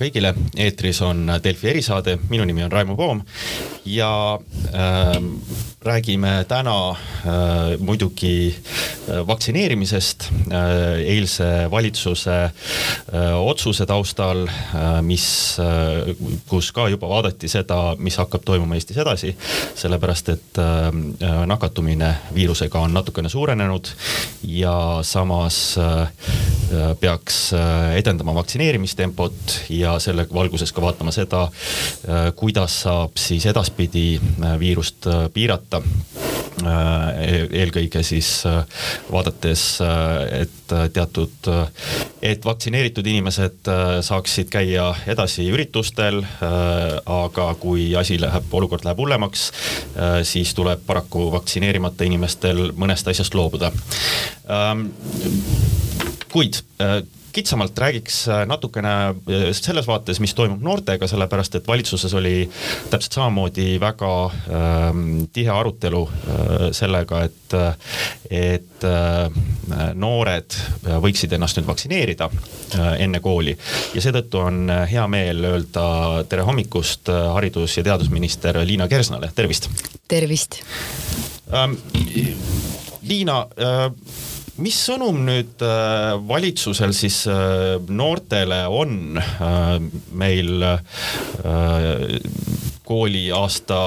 kõigile, eetris on Delfi erisaade, minu nimi on Raimo Poom. Ja äh, räägime täna äh, muidugi äh, vaktsineerimisest äh, eilse valitsuse äh, otsuse taustal äh,, mis äh,, kus ka juba vaadati seda, mis hakkab toimuma Eestis edasi, sellepärast et äh, nakatumine viirusega on natukene suurenenud ja samas äh, peaks äh, edendama vaktsineerimistempot ja selle valguses ka vaatama seda, äh, kuidas saab siis edaspidi äh, viirust piirata eelkõige siis vaadates, et teatud, et vaktsineeritud inimesed saaksid käia edasi üritustel. aga kui asi läheb, olukord läheb hullemaks, siis tuleb paraku vaktsineerimata inimestel mõnest asjast loobuda. kuid kitsamalt räägiks äh, natukene äh, selles vaates, mis toimub noortega, sellepärast et valitsuses oli täpselt samamoodi väga ähm, tihe arutelu äh, sellega, et, et äh, noored võiksid ennast nüüd vaktsineerida äh, enne kooli. ja seetõttu on hea meel öelda tere hommikust äh, haridus- ja teadusminister Liina Kersnale, tervist. tervist ähm,. Liina äh, mis sõnum nüüd äh, valitsusel siis äh, noortele on äh, meil kooliaasta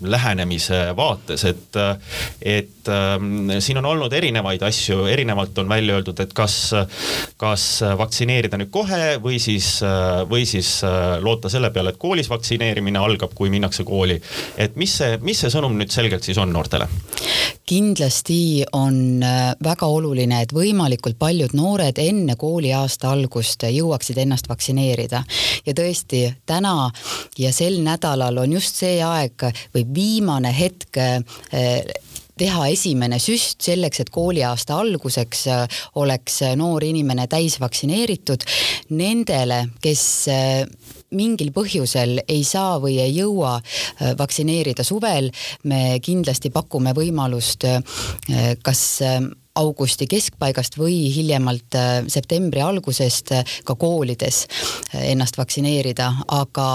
lähenemise vaates, et, et ähm, siin on olnud erinevaid asju, erinevalt on välja öeldud, et kas, kas vaktsineerida nüüd kohe või siis, või siis loota selle peale, et koolis vaktsineerimine algab, kui minnakse kooli. et mis see, mis see sõnum nüüd selgelt siis on noortele? kindlasti on äh, väga oluline, et võimalikult paljud noored enne kooliaasta algust jõuaksid ennast vaktsineerida. ja tõesti, täna ja sel nädalal on just see aeg või viimane hetk äh, teha esimene süst selleks, et kooliaasta alguseks äh, oleks noor inimene täisvaktsineeritud. Nendele, kes mingil põhjusel ei saa või ei jõua vaktsineerida suvel, me kindlasti pakume võimalust kas augusti keskpaigast või hiljemalt septembri algusest ka koolides ennast vaktsineerida, aga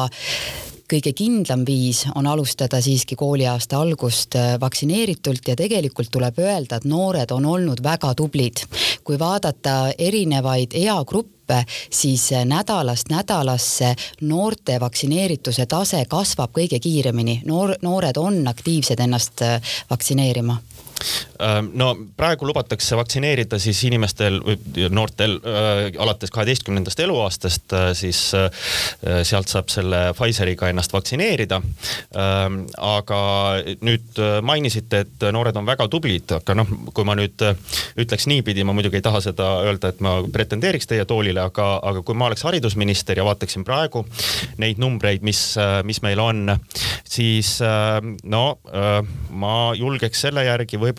kõige kindlam viis on alustada siiski kooliaasta algust vaktsineeritult ja tegelikult tuleb öelda, et noored on olnud väga tublid. kui vaadata erinevaid eagruppe, gruppe, siis nädalast nädalasse noorte vaktsineerituse tase kasvab kõige kiiremini. noor, noored on aktiivsed ennast äh, vaktsineerima no praegu lubatakse vaktsineerida siis inimestel, noortel äh, alates kaheteistkümnendast eluaastast, äh, siis äh, sealt saab selle Pfizeriga ennast vaktsineerida. Ähm, aga nüüd mainisite, et noored on väga tublid, aga noh, kui ma nüüd ütleks niipidi, ma muidugi ei taha seda öelda, et ma pretendeeriks teie toolile, aga, aga kui ma oleks haridusminister ja vaataksin praegu neid numbreid, mis, mis meil on, siis no ma julgeks selle järgi võib-olla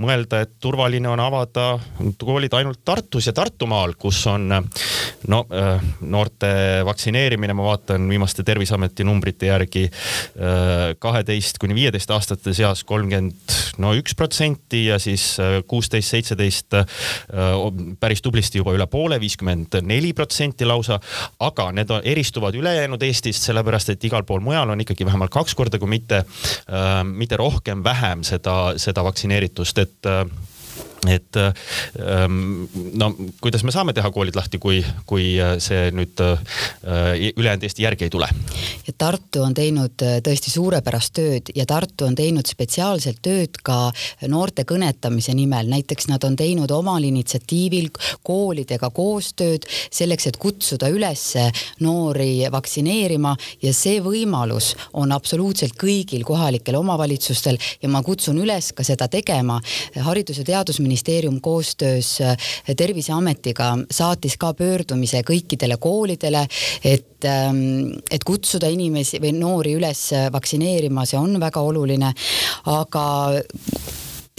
mõelda, et turvaline on avada koolid ainult Tartus ja Tartumaal, kus on no äh, noorte vaktsineerimine, ma vaatan viimaste Terviseameti numbrite järgi äh, kaheteist kuni viieteist aastate seas kolmkümmend no üks protsenti ja siis äh, kuusteist, seitseteist päris tublisti juba üle poole, viiskümmend neli protsenti lausa. aga need on, eristuvad ülejäänud Eestist, sellepärast et igal pool mujal on ikkagi vähemalt kaks korda, kui mitte, mitte rohkem, vähem seda, seda seda vaktsineeritust, et äh, et ähm, no kuidas me saame teha koolid lahti, kui, kui äh, see nüüd äh, ülejäänud Eesti järgi ei tule? ja Tartu on teinud äh, tõesti suurepärast tööd ja Tartu on teinud spetsiaalselt tööd ka noorte kõnetamise nimel, näiteks nad on teinud omal initsiatiivil koolidega koostööd selleks, et kutsuda üles noori vaktsineerima ja see võimalus on absoluutselt kõigil kohalikel omavalitsustel ja ma kutsun üles ka seda tegema. haridus- ja teadusministeerium ministeerium koostöös äh, Terviseametiga saatis ka pöördumise kõikidele koolidele, et, ähm, et kutsuda inimesi või noori üles vaktsineerima, see on väga oluline, aga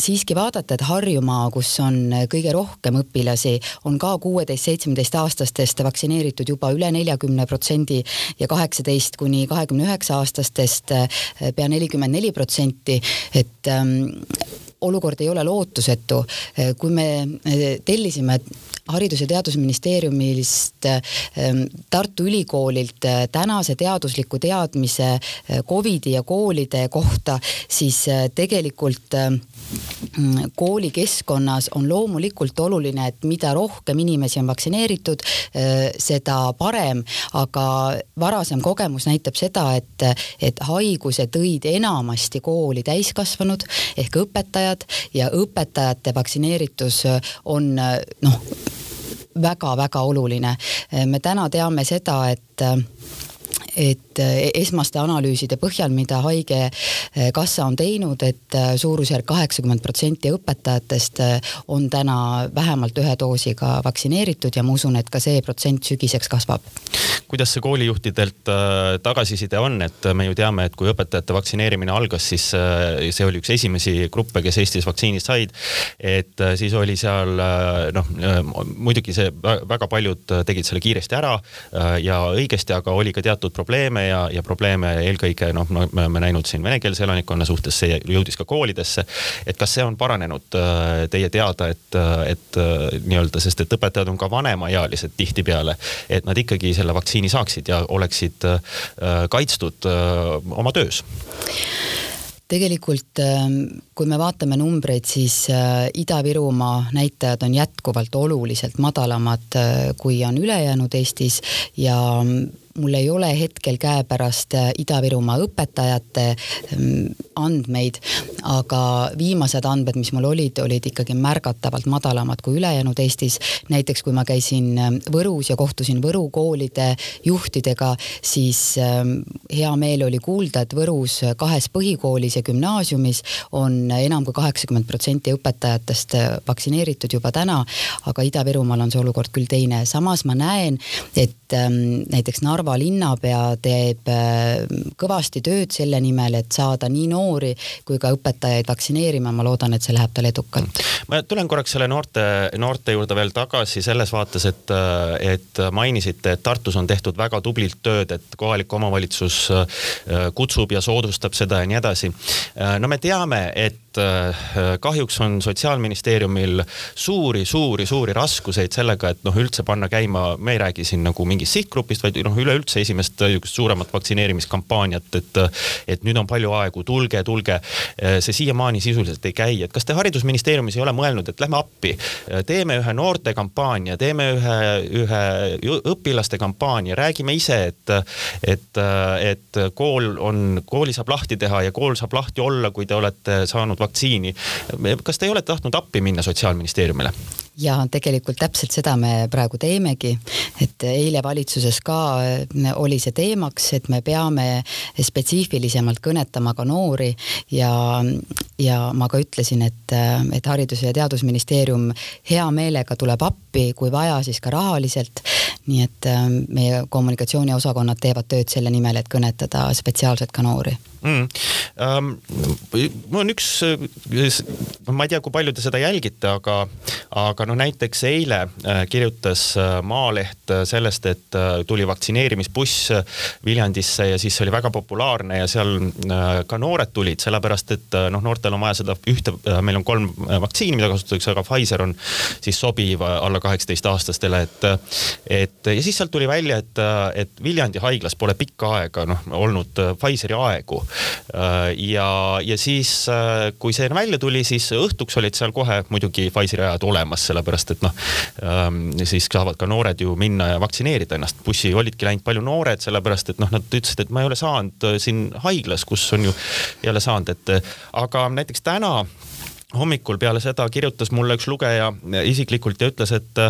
siiski vaadata, et Harjumaa, kus on kõige rohkem õpilasi, on ka kuueteist-seitsmeteist aastastest vaktsineeritud juba üle neljakümne protsendi ja kaheksateist kuni kahekümne üheksa aastastest äh, pea nelikümmend neli protsenti, et ähm, olukord ei ole lootusetu. kui me eh, tellisime Haridus- ja Teadusministeeriumist, ähm, Tartu Ülikoolilt äh, tänase teadusliku teadmise Covidi ja koolide kohta, siis tegelikult mm, koolikeskkonnas on loomulikult oluline, et mida rohkem inimesi on vaktsineeritud, seda parem, aga varasem kogemus näitab seda, et, et haiguse tõid enamasti kooli täiskasvanud ehk õpetajad ja õpetajate vaktsineeritus on noh, väga-väga oluline. me täna teame seda, et et eh, esmaste analüüside põhjal, mida Haigekassa on teinud, et eh, suurusjärk kaheksakümmend protsenti õpetajatest on täna vähemalt ühe doosiga vaktsineeritud ja ma usun, et ka see protsent sügiseks kasvab. kuidas see koolijuhtidelt tagasiside on, et me ju teame, et kui õpetajate vaktsineerimine algas, siis see oli üks esimesi gruppe, kes Eestis vaktsiini said. et siis oli seal noh, muidugi see väga paljud tegid selle kiiresti ära ja õigesti, aga oli ka teatud probleeme ja, ja probleeme eelkõige noh, me oleme näinud siin venekeelse elanikkonna suhtes, see jõudis ka koolidesse. et kas see on paranenud äh, teie teada, et, et äh, nii-öelda, sest et õpetajad on ka vanemaealised tihtipeale, et nad ikkagi selle vaktsiini saaksid ja oleksid äh, kaitstud oma töös? tegelikult ähm, kui me vaatame numbreid, siis Ida-Virumaa näitajad on jätkuvalt oluliselt madalamad, kui on ülejäänud Eestis ja mul ei ole hetkel käepärast äh, Ida-Virumaa õpetajate mm, andmeid, aga viimased andmed, mis mul olid, olid ikkagi märgatavalt madalamad kui ülejäänud Eestis. näiteks kui ma käisin äh, Võrus ja kohtusin Võru koolide juhtidega, siis ähm, hea meel oli kuulda, et Võrus kahes põhikoolis ja gümnaasiumis on enam kui kaheksakümmend protsenti õpetajatest äh, vaktsineeritud juba täna, aga Ida-Virumaal on see olukord küll teine. samas ma näen, et ähm, näiteks Narva Narva linnapea teeb äh, kõvasti tööd selle nimel, et saada nii noori kui ka õpetajaid vaktsineerima, ma loodan, et see läheb tal edukalt. ma tulen korraks selle noorte, noorte juurde veel tagasi selles vaates, et, et mainisite, et Tartus on tehtud väga tublilt tööd, et kohalik omavalitsus äh, kutsub ja soodustab seda ja nii edasi. Äh, no me teame, et kahjuks on sotsiaalministeeriumil suuri, suuri, suuri raskuseid sellega, et noh, üldse panna käima, me ei räägi siin nagu mingist sihtgrupist, vaid noh, üle üleüldse esimest niisugust suuremat vaktsineerimiskampaaniat, et, et nüüd on palju aegu, tulge, tulge. see siiamaani sisuliselt ei käi, et kas te haridusministeeriumis ei ole mõelnud, et lähme appi, teeme ühe noortekampaania, teeme ühe, ühe õpilaste kampaania, räägime ise, et, et, et kool on, kooli saab lahti teha ja kool saab lahti olla, kui te olete saanud vaktsiini. kas te ei ole tahtnud appi minna Sotsiaalministeeriumile? Ja tegelikult täpselt seda me praegu teemegi, et eile valitsuses ka äh, oli see teemaks, et me peame spetsiifilisemalt kõnetama ka noori. Ja, ja ma ka ütlesin, et, äh, et Haridus- ja Teadusministeerium hea meelega tuleb appi, kui vaja, siis ka rahaliselt. nii et äh, meie kommunikatsiooniosakonnad teevad tööd selle nimel, et kõnetada spetsiaalselt ka noori. Mm.. Um, mul on üks, ma ei tea, kui palju te seda jälgite, aga, aga noh, näiteks eile äh, kirjutas äh, Maaleht äh, sellest, et tuli vaktsineerimisbuss Viljandisse ja siis oli väga populaarne ja seal ka noored tulid, sellepärast et noh, noortel on vaja seda ühte, meil on kolm vaktsiini, mida kasutatakse, aga Pfizer on siis sobiv alla kaheksateist aastastele, et, et ja siis sealt tuli välja, et, et Viljandi haiglas pole pikka aega noh olnud Pfizeri aegu. Ja, ja siis, kui see välja tuli, siis õhtuks olid seal kohe muidugi Pfizeri ajad olemas, sellepärast et noh, ähm, siis saavad ka noored ju minna ja vaktsineerida ennast. bussi olidki läinud palju noored, sellepärast et noh, nad ütlesid, et ma ei ole saanud äh, siin haiglas, kus on ju, ei ole saanud, et aga näiteks täna hommikul peale seda kirjutas mulle üks lugeja isiklikult ja ütles, et,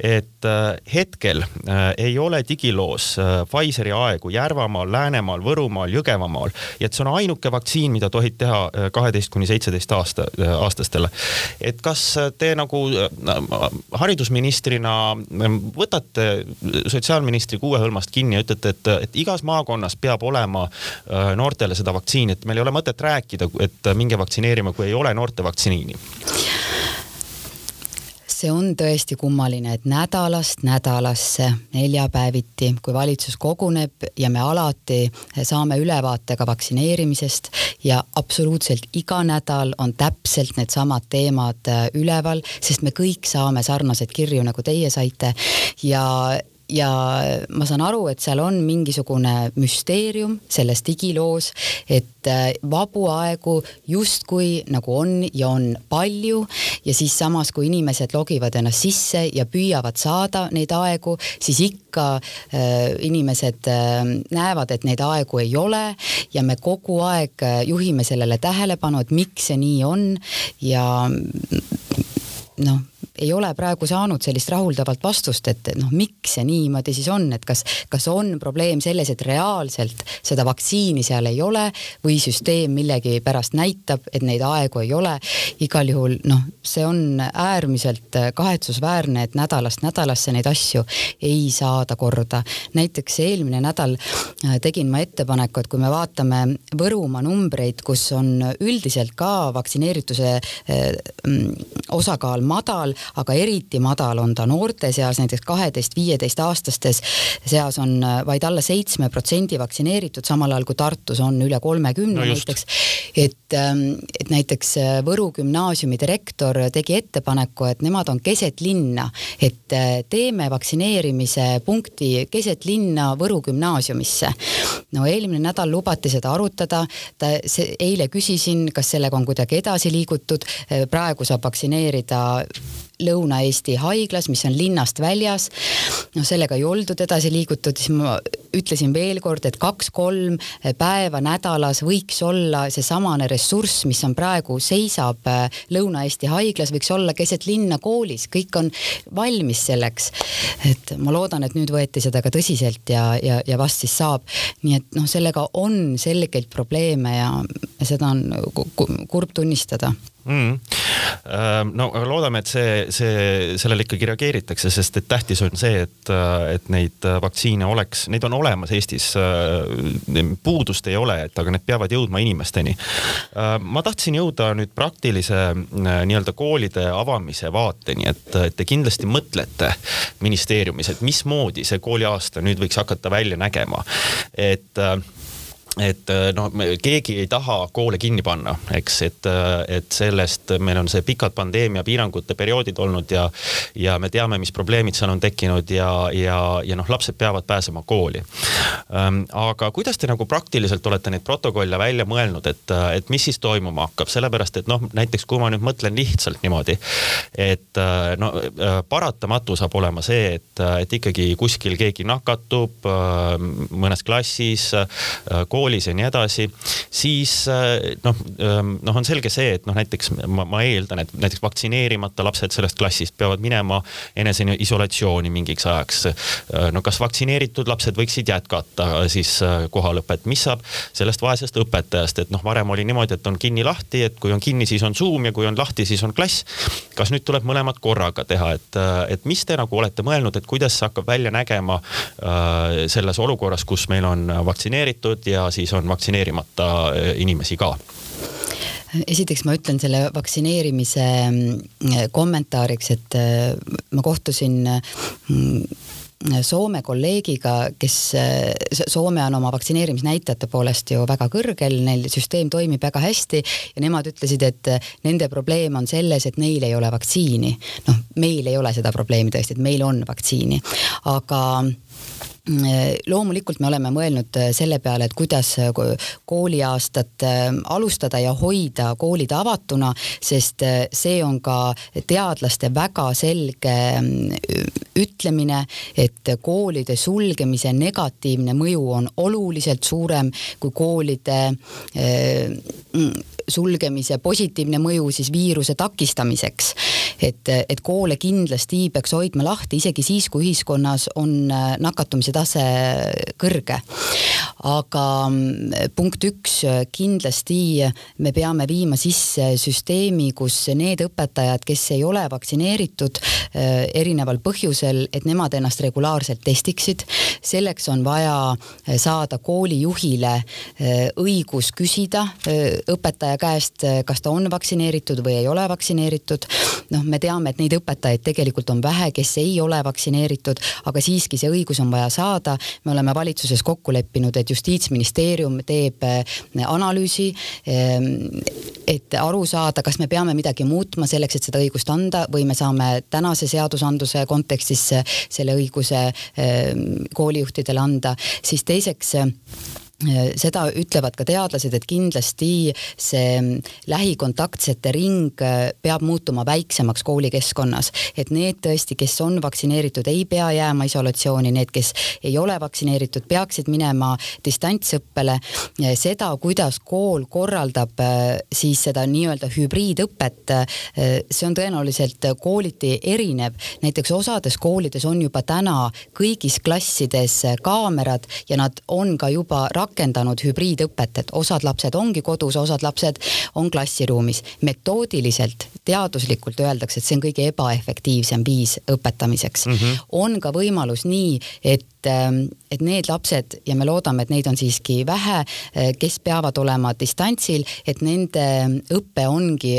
et äh, hetkel äh, ei ole digiloos äh, Pfizeri aegu Järvamaal, Läänemaal, Võrumaal, Jõgevamaal ja et see on ainuke vaktsiin, mida tohib teha kaheteist kuni seitseteist aasta, aastastele. et kas te nagu haridusministrina võtate sotsiaalministri kuuehõlmast kinni ja ütlete, et, et igas maakonnas peab olema noortele seda vaktsiini, et meil ei ole mõtet rääkida, et minge vaktsineerima, kui ei ole noorte vaktsiini vaktsiini? see on tõesti kummaline, et nädalast nädalasse, neljapäeviti, kui valitsus koguneb ja me alati saame ülevaate ka vaktsineerimisest ja absoluutselt iga nädal on täpselt needsamad teemad äh, üleval, sest me kõik saame sarnaseid kirju, nagu teie saite ja ja ma saan aru, et seal on mingisugune müsteerium selles digiloos, et äh, vabu aegu justkui nagu on ja on palju ja siis samas, kui inimesed logivad ennast sisse ja püüavad saada neid aegu, siis ikka äh, inimesed äh, näevad, et neid aegu ei ole ja me kogu aeg äh, juhime sellele tähelepanu, et miks see nii on ja noh ei ole praegu saanud sellist rahuldavat vastust, et noh, miks see niimoodi siis on, et kas, kas on probleem selles, et reaalselt seda vaktsiini seal ei ole või süsteem millegipärast näitab, et neid aegu ei ole. igal juhul noh, see on äärmiselt kahetsusväärne, et nädalast nädalasse neid asju ei saada korda. näiteks eelmine nädal äh, tegin ma ettepaneku, et kui me vaatame Võrumaa numbreid, kus on üldiselt ka vaktsineerituse äh, mm, osakaal madal, aga eriti madal on ta noorte seas, näiteks kaheteist-viieteist-aastastes seas on äh, vaid alla seitsme protsendi vaktsineeritud, samal ajal kui Tartus on üle kolmekümne no näiteks. et, ähm, et näiteks äh, Võru gümnaasiumi direktor tegi ettepaneku, et nemad on keset linna, et äh, teeme vaktsineerimise punkti keset linna Võru gümnaasiumisse. no eelmine nädal lubati seda arutada, ta, see, eile küsisin, kas sellega on kuidagi edasi liigutud, praegu saab vaktsineerida Lõuna-Eesti haiglas, mis on linnast väljas. noh, sellega ei oldud edasi liigutud, siis ma ütlesin veel kord, et kaks-kolm päeva nädalas võiks olla seesamane ressurss, mis on praegu, seisab äh, Lõuna-Eesti haiglas, võiks olla keset linna koolis, kõik on valmis selleks. et ma loodan, et nüüd võeti seda ka tõsiselt ja, ja, ja vast siis saab. nii et noh, sellega on selgeid probleeme ja seda on kurb tunnistada mm.. No aga loodame, et see, see, sellele ikkagi reageeritakse, sest et tähtis on see, et, et neid vaktsiine oleks, neid on olemas Eestis. puudust ei ole, et aga need peavad jõudma inimesteni. ma tahtsin jõuda nüüd praktilise nii-öelda koolide avamise vaateni, et te kindlasti mõtlete ministeeriumis, et mismoodi see kooliaasta nüüd võiks hakata välja nägema, et et äh, no keegi ei taha koole kinni panna, eks, et, äh, et sellest meil on see pikad pandeemia piirangute perioodid olnud ja, ja me teame, mis probleemid seal on tekkinud ja, ja, ja noh, lapsed peavad pääsema kooli. Ähm, aga kuidas te nagu praktiliselt olete neid protokolle välja mõelnud, et, et mis siis toimuma hakkab, sellepärast et noh, näiteks kui ma nüüd mõtlen lihtsalt niimoodi, et äh, no paratamatu saab olema see, et, et ikkagi kuskil keegi nakatub mõnes klassis, kool koolis ja nii edasi, siis äh, noh, ähm, noh, on selge see, et noh, näiteks ma, ma eeldan, et näiteks vaktsineerimata lapsed sellest klassist peavad minema eneseisolatsiooni mingiks ajaks. Äh, no kas vaktsineeritud lapsed võiksid jätkata siis äh, kohalõpet, mis saab sellest vaesest õpetajast, et noh, varem oli niimoodi, et on kinni-lahti, et kui on kinni, siis on Zoom ja kui on lahti, siis on klass. kas nüüd tuleb mõlemad korraga teha, et, et mis te nagu olete mõelnud, et kuidas see hakkab välja nägema selles olukorras, kus meil on vaktsineeritud ja siis on vaktsineerimata äh, inimesi ka esiteks ma ütlen selle vaktsineerimise mm, kommentaariks, et äh, ma kohtusin mm, Soome kolleegiga, kes, äh, Soome on oma vaktsineerimisnäitajate poolest ju väga kõrgel, neil süsteem toimib väga hästi ja nemad ütlesid, et nende probleem on selles, et neil ei ole vaktsiini. noh, meil ei ole seda probleemi tõesti, et meil on vaktsiini, aga loomulikult me oleme mõelnud äh, selle peale, et kuidas äh, kooliaastat äh, alustada ja hoida koolid avatuna, sest see on ka teadlaste väga selge ütlemine, et koolide sulgemise negatiivne mõju on oluliselt suurem kui koolide sulgemise positiivne mõju siis viiruse takistamiseks. et, et koole kindlasti peaks hoidma lahti isegi siis, kui ühiskonnas on äh, nakatumise tase kõrge. aga mm, punkt üks, kindlasti me peame viima sisse süsteemi, kus need õpetajad, kes ei ole vaktsineeritud äh, erineval põhjusel, et nemad ennast regulaarselt testiksid. selleks on vaja äh, saada koolijuhile õigus küsida õpetaja käest, kas ta on vaktsineeritud või ei ole vaktsineeritud. noh, me teame, et neid õpetajaid tegelikult on vähe, kes ei ole vaktsineeritud, aga siiski see õigus on vaja saada. Me oleme valitsuses kokku leppinud, et justiitsministeerium teeb analüüsi, et aru saada, kas me peame midagi muutma selleks, et seda õigust anda või me saame tänase seadusandluse kontekstis selle õiguse koolijuhtidele anda, siis teiseks Äh, seda ütlevad ka teadlased, et kindlasti see lähikontaktsete ring äh, peab muutuma väiksemaks koolikeskkonnas, et need tõesti, kes on vaktsineeritud, ei pea jääma isolatsiooni, need, kes ei ole vaktsineeritud, peaksid minema distantsõppele. seda, kuidas kool korraldab äh, siis seda nii-öelda hübriidõpet, see on tõenäoliselt kooliti erinev. näiteks osades koolides on juba täna kõigis klassides kaamerad ja nad on ka juba rakendanud rakendanud hübriidõpet, et osad lapsed ongi kodus, osad lapsed on klassiruumis. metoodiliselt, teaduslikult öeldakse, et see on kõige ebaefektiivsem viis õpetamiseks mm. -hmm. on ka võimalus nii, et Ähm, et need lapsed ja me loodame, et neid on siiski vähe, äh, kes peavad olema distantsil, et nende õpe ongi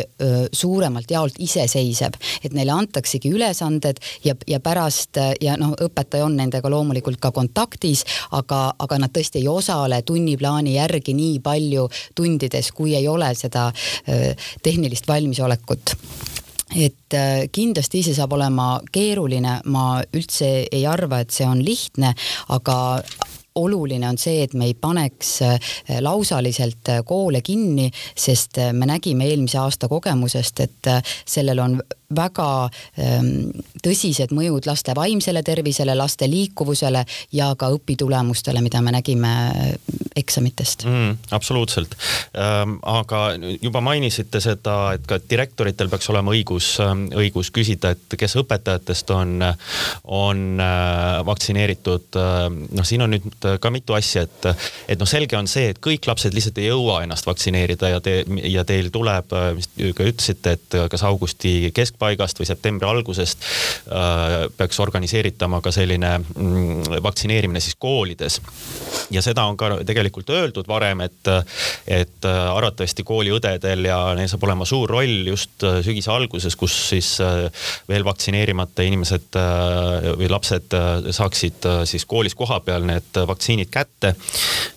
suuremalt jaolt iseseisev, et neile antaksegi ülesanded ja, ja pärast ja noh, õpetaja on nendega loomulikult ka kontaktis, aga, aga nad tõesti ei osale tunniplaani järgi nii palju tundides, kui ei ole seda tehnilist valmisolekut et äh, kindlasti see saab olema keeruline, ma üldse ei arva, et see on lihtne, aga oluline on see, et me ei paneks äh, lausaliselt äh, koole kinni, sest me nägime eelmise aasta kogemusest, et sellel on väga ähm, tõsised mõjud laste vaimsele tervisele, laste liikuvusele ja ka õpitulemustele, mida me nägime äh, eksamitest mm,. absoluutselt ähm,. aga juba mainisite seda, et ka direktoritel peaks olema õigus, ähm, õigus küsida, et kes õpetajatest on, on vaktsineeritud. Noh, siin on nüüd ka mitu asja, et, et noh, selge on see, et kõik lapsed lihtsalt ei jõua ennast vaktsineerida ja te ja teil tuleb, mis te ka ütlesite, et kas augusti kesk keskpaigast või septembri algusest äh, peaks organiseeritama ka selline mm, vaktsineerimine siis koolides. ja seda on ka tegelikult öeldud varem, et, et äh, arvatavasti kooliõdedel ja neil saab olema suur roll just äh, sügise alguses, kus siis veel vaktsineerimata inimesed või lapsed saaksid siis koolis kohapeal need vaktsiinid kätte.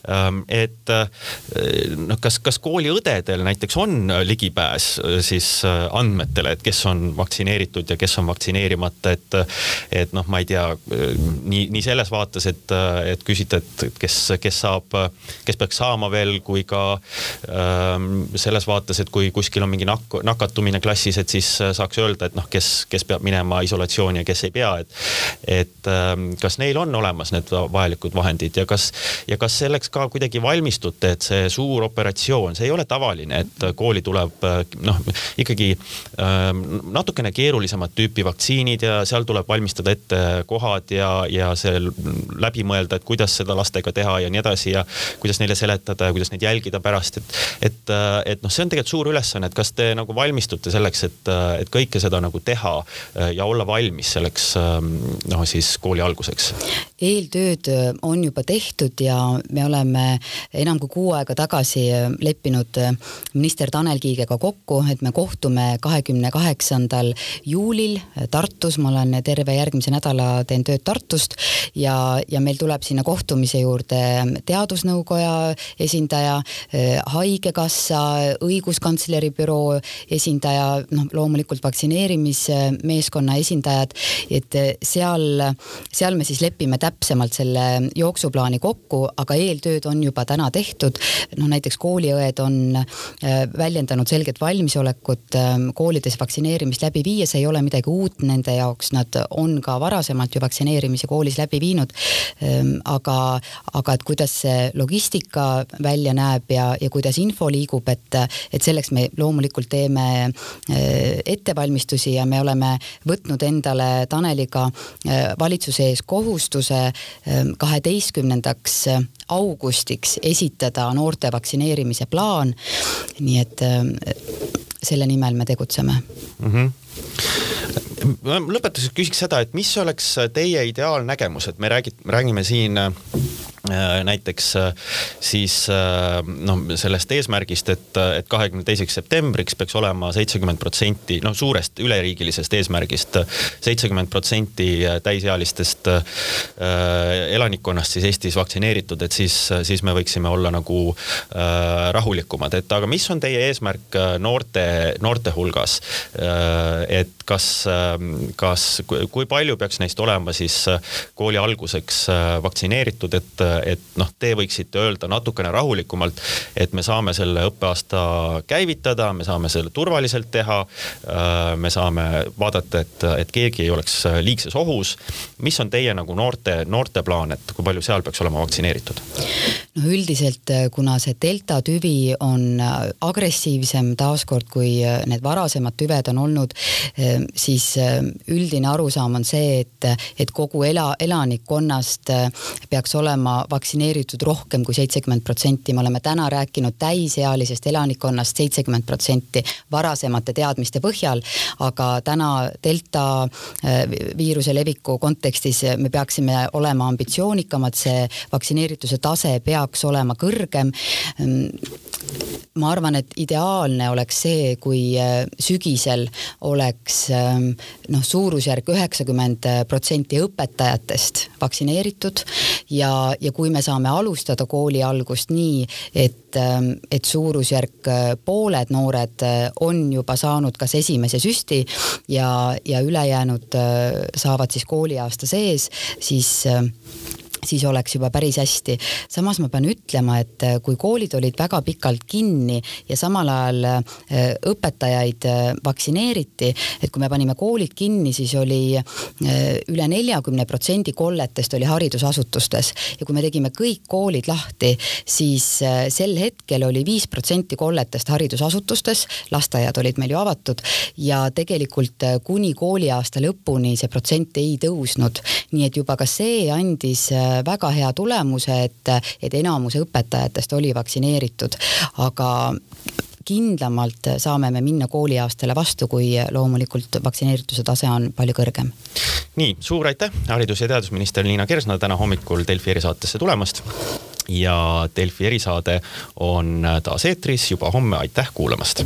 Ähm, et noh, kas, kas kooliõdedel näiteks on ligipääs siis andmetele, et kes on vaktsineeritud ja kes on vaktsineerimata, et, et noh, ma ei tea, nii, nii selles vaates, et, et küsida, et kes, kes saab, kes peaks saama veel, kui ka ähm, selles vaates, et kui kuskil on mingi nak-, nakatumine klassis, et siis saaks öelda, et noh, kes, kes peab minema isolatsiooni ja kes ei pea, et, et ähm, kas neil on olemas need vajalikud vahendid ja kas, ja kas selleks ka kuidagi valmistute, et see suur operatsioon, see ei ole tavaline, et kooli tuleb noh, ikkagi ähm, natukene keerulisemat tüüpi vaktsiinid ja seal tuleb valmistada ette kohad ja, ja see läbi mõelda, et kuidas seda lastega teha ja nii edasi ja kuidas neile seletada ja kuidas neid jälgida pärast, et, et, et noh, see on tegelikult suur ülesanne, et kas te nagu valmistute selleks, et, et kõike seda nagu teha ja olla valmis selleks noh, siis kooli alguseks? eeltööd on juba tehtud ja me oleme enam kui kuu aega tagasi leppinud minister Tanel Kiigega kokku, et me kohtume kahekümne kaheksandal kaheksandal juulil Tartus, ma olen terve järgmise nädala, teen tööd Tartust ja, ja meil tuleb sinna kohtumise juurde teadusnõukoja esindaja, haigekassa, õiguskantsleri büroo esindaja, noh, loomulikult vaktsineerimismeeskonna esindajad, et seal, seal me siis lepime täpsemalt selle jooksuplaani kokku, aga eeltööd on juba täna tehtud. noh, näiteks kooliõed on väljendanud selget valmisolekut koolides vaktsineerimist vaktsineerimist läbi viia, see ei ole midagi uut nende jaoks, nad on ka varasemalt ju vaktsineerimisi koolis läbi viinud. Ehm, aga, aga et kuidas see logistika välja näeb ja, ja kuidas info liigub, et, et selleks me loomulikult teeme eh, ettevalmistusi ja me oleme võtnud endale Taneliga eh, valitsuse ees kohustuse ehm, kaheteistkümnendaks augustiks esitada noorte vaktsineerimise plaan. nii et ehm, selle nimel me tegutseme mm. -hmm lõpetuseks küsiks seda, et mis oleks teie ideaalnägemus, et me räägid, räägime siin Äh, näiteks äh, siis äh, noh, sellest eesmärgist, et, et kahekümne teiseks septembriks peaks olema seitsekümmend protsenti, noh suurest üleriigilisest eesmärgist seitsekümmend protsenti täisealistest elanikkonnast siis Eestis vaktsineeritud, et siis, siis me võiksime olla nagu rahulikumad, et aga mis on teie eesmärk noorte, noorte hulgas? et kas, kas, kui palju peaks neist olema siis kooli alguseks vaktsineeritud, et et noh, te võiksite öelda natukene rahulikumalt, et me saame selle õppeaasta käivitada, me saame selle turvaliselt teha. Äh, me saame vaadata, et, et keegi ei oleks liigses ohus. mis on teie nagu noorte, noorte plaan, et kui palju seal peaks olema vaktsineeritud? Noh, üldiselt kuna see delta tüvi on agressiivsem taaskord, kui need varasemad tüved on olnud, siis üldine arusaam on see, et, et kogu ela, elanikkonnast peaks olema vaktsineeritud rohkem kui seitsekümmend protsenti, me oleme täna rääkinud täisealisest elanikkonnast seitsekümmend protsenti varasemate teadmiste põhjal, aga täna delta äh, viiruse leviku kontekstis me peaksime olema ambitsioonikamad, see vaktsineerituse tase peaks olema kõrgem. Ma arvan, et ideaalne oleks see, kui äh, sügisel oleks ähm, noh, suurusjärk üheksakümmend protsenti õpetajatest vaktsineeritud ja, ja kui me saame alustada kooli algust nii, et, ähm, et suurusjärk äh, pooled noored äh, on juba saanud kas esimese süsti ja, ja ülejäänud saavad siis kooliaasta sees, siis siis oleks juba päris hästi. samas ma pean ütlema, et äh, kui koolid olid väga pikalt kinni ja samal ajal äh, õpetajaid äh, vaktsineeriti, et kui me panime koolid kinni, siis oli üle neljakümne protsendi kolletest oli haridusasutustes ja kui me tegime kõik koolid lahti, siis sel hetkel oli viis protsenti kolletest haridusasutustes, lasteaiad olid meil ju avatud ja tegelikult kuni kooliaasta lõpuni see protsent ei tõusnud, nii et juba ka see andis väga hea tulemuse, et, et enamus õpetajatest oli vaktsineeritud, aga kindlamalt saame me minna kooliaastale vastu, kui loomulikult vaktsineerituse tase on palju kõrgem. nii, suur aitäh, haridus- ja teadusminister Liina Kersna täna hommikul Delfi erisaatesse tulemast. ja Delfi erisaade on taas eetris juba homme, aitäh kuulamast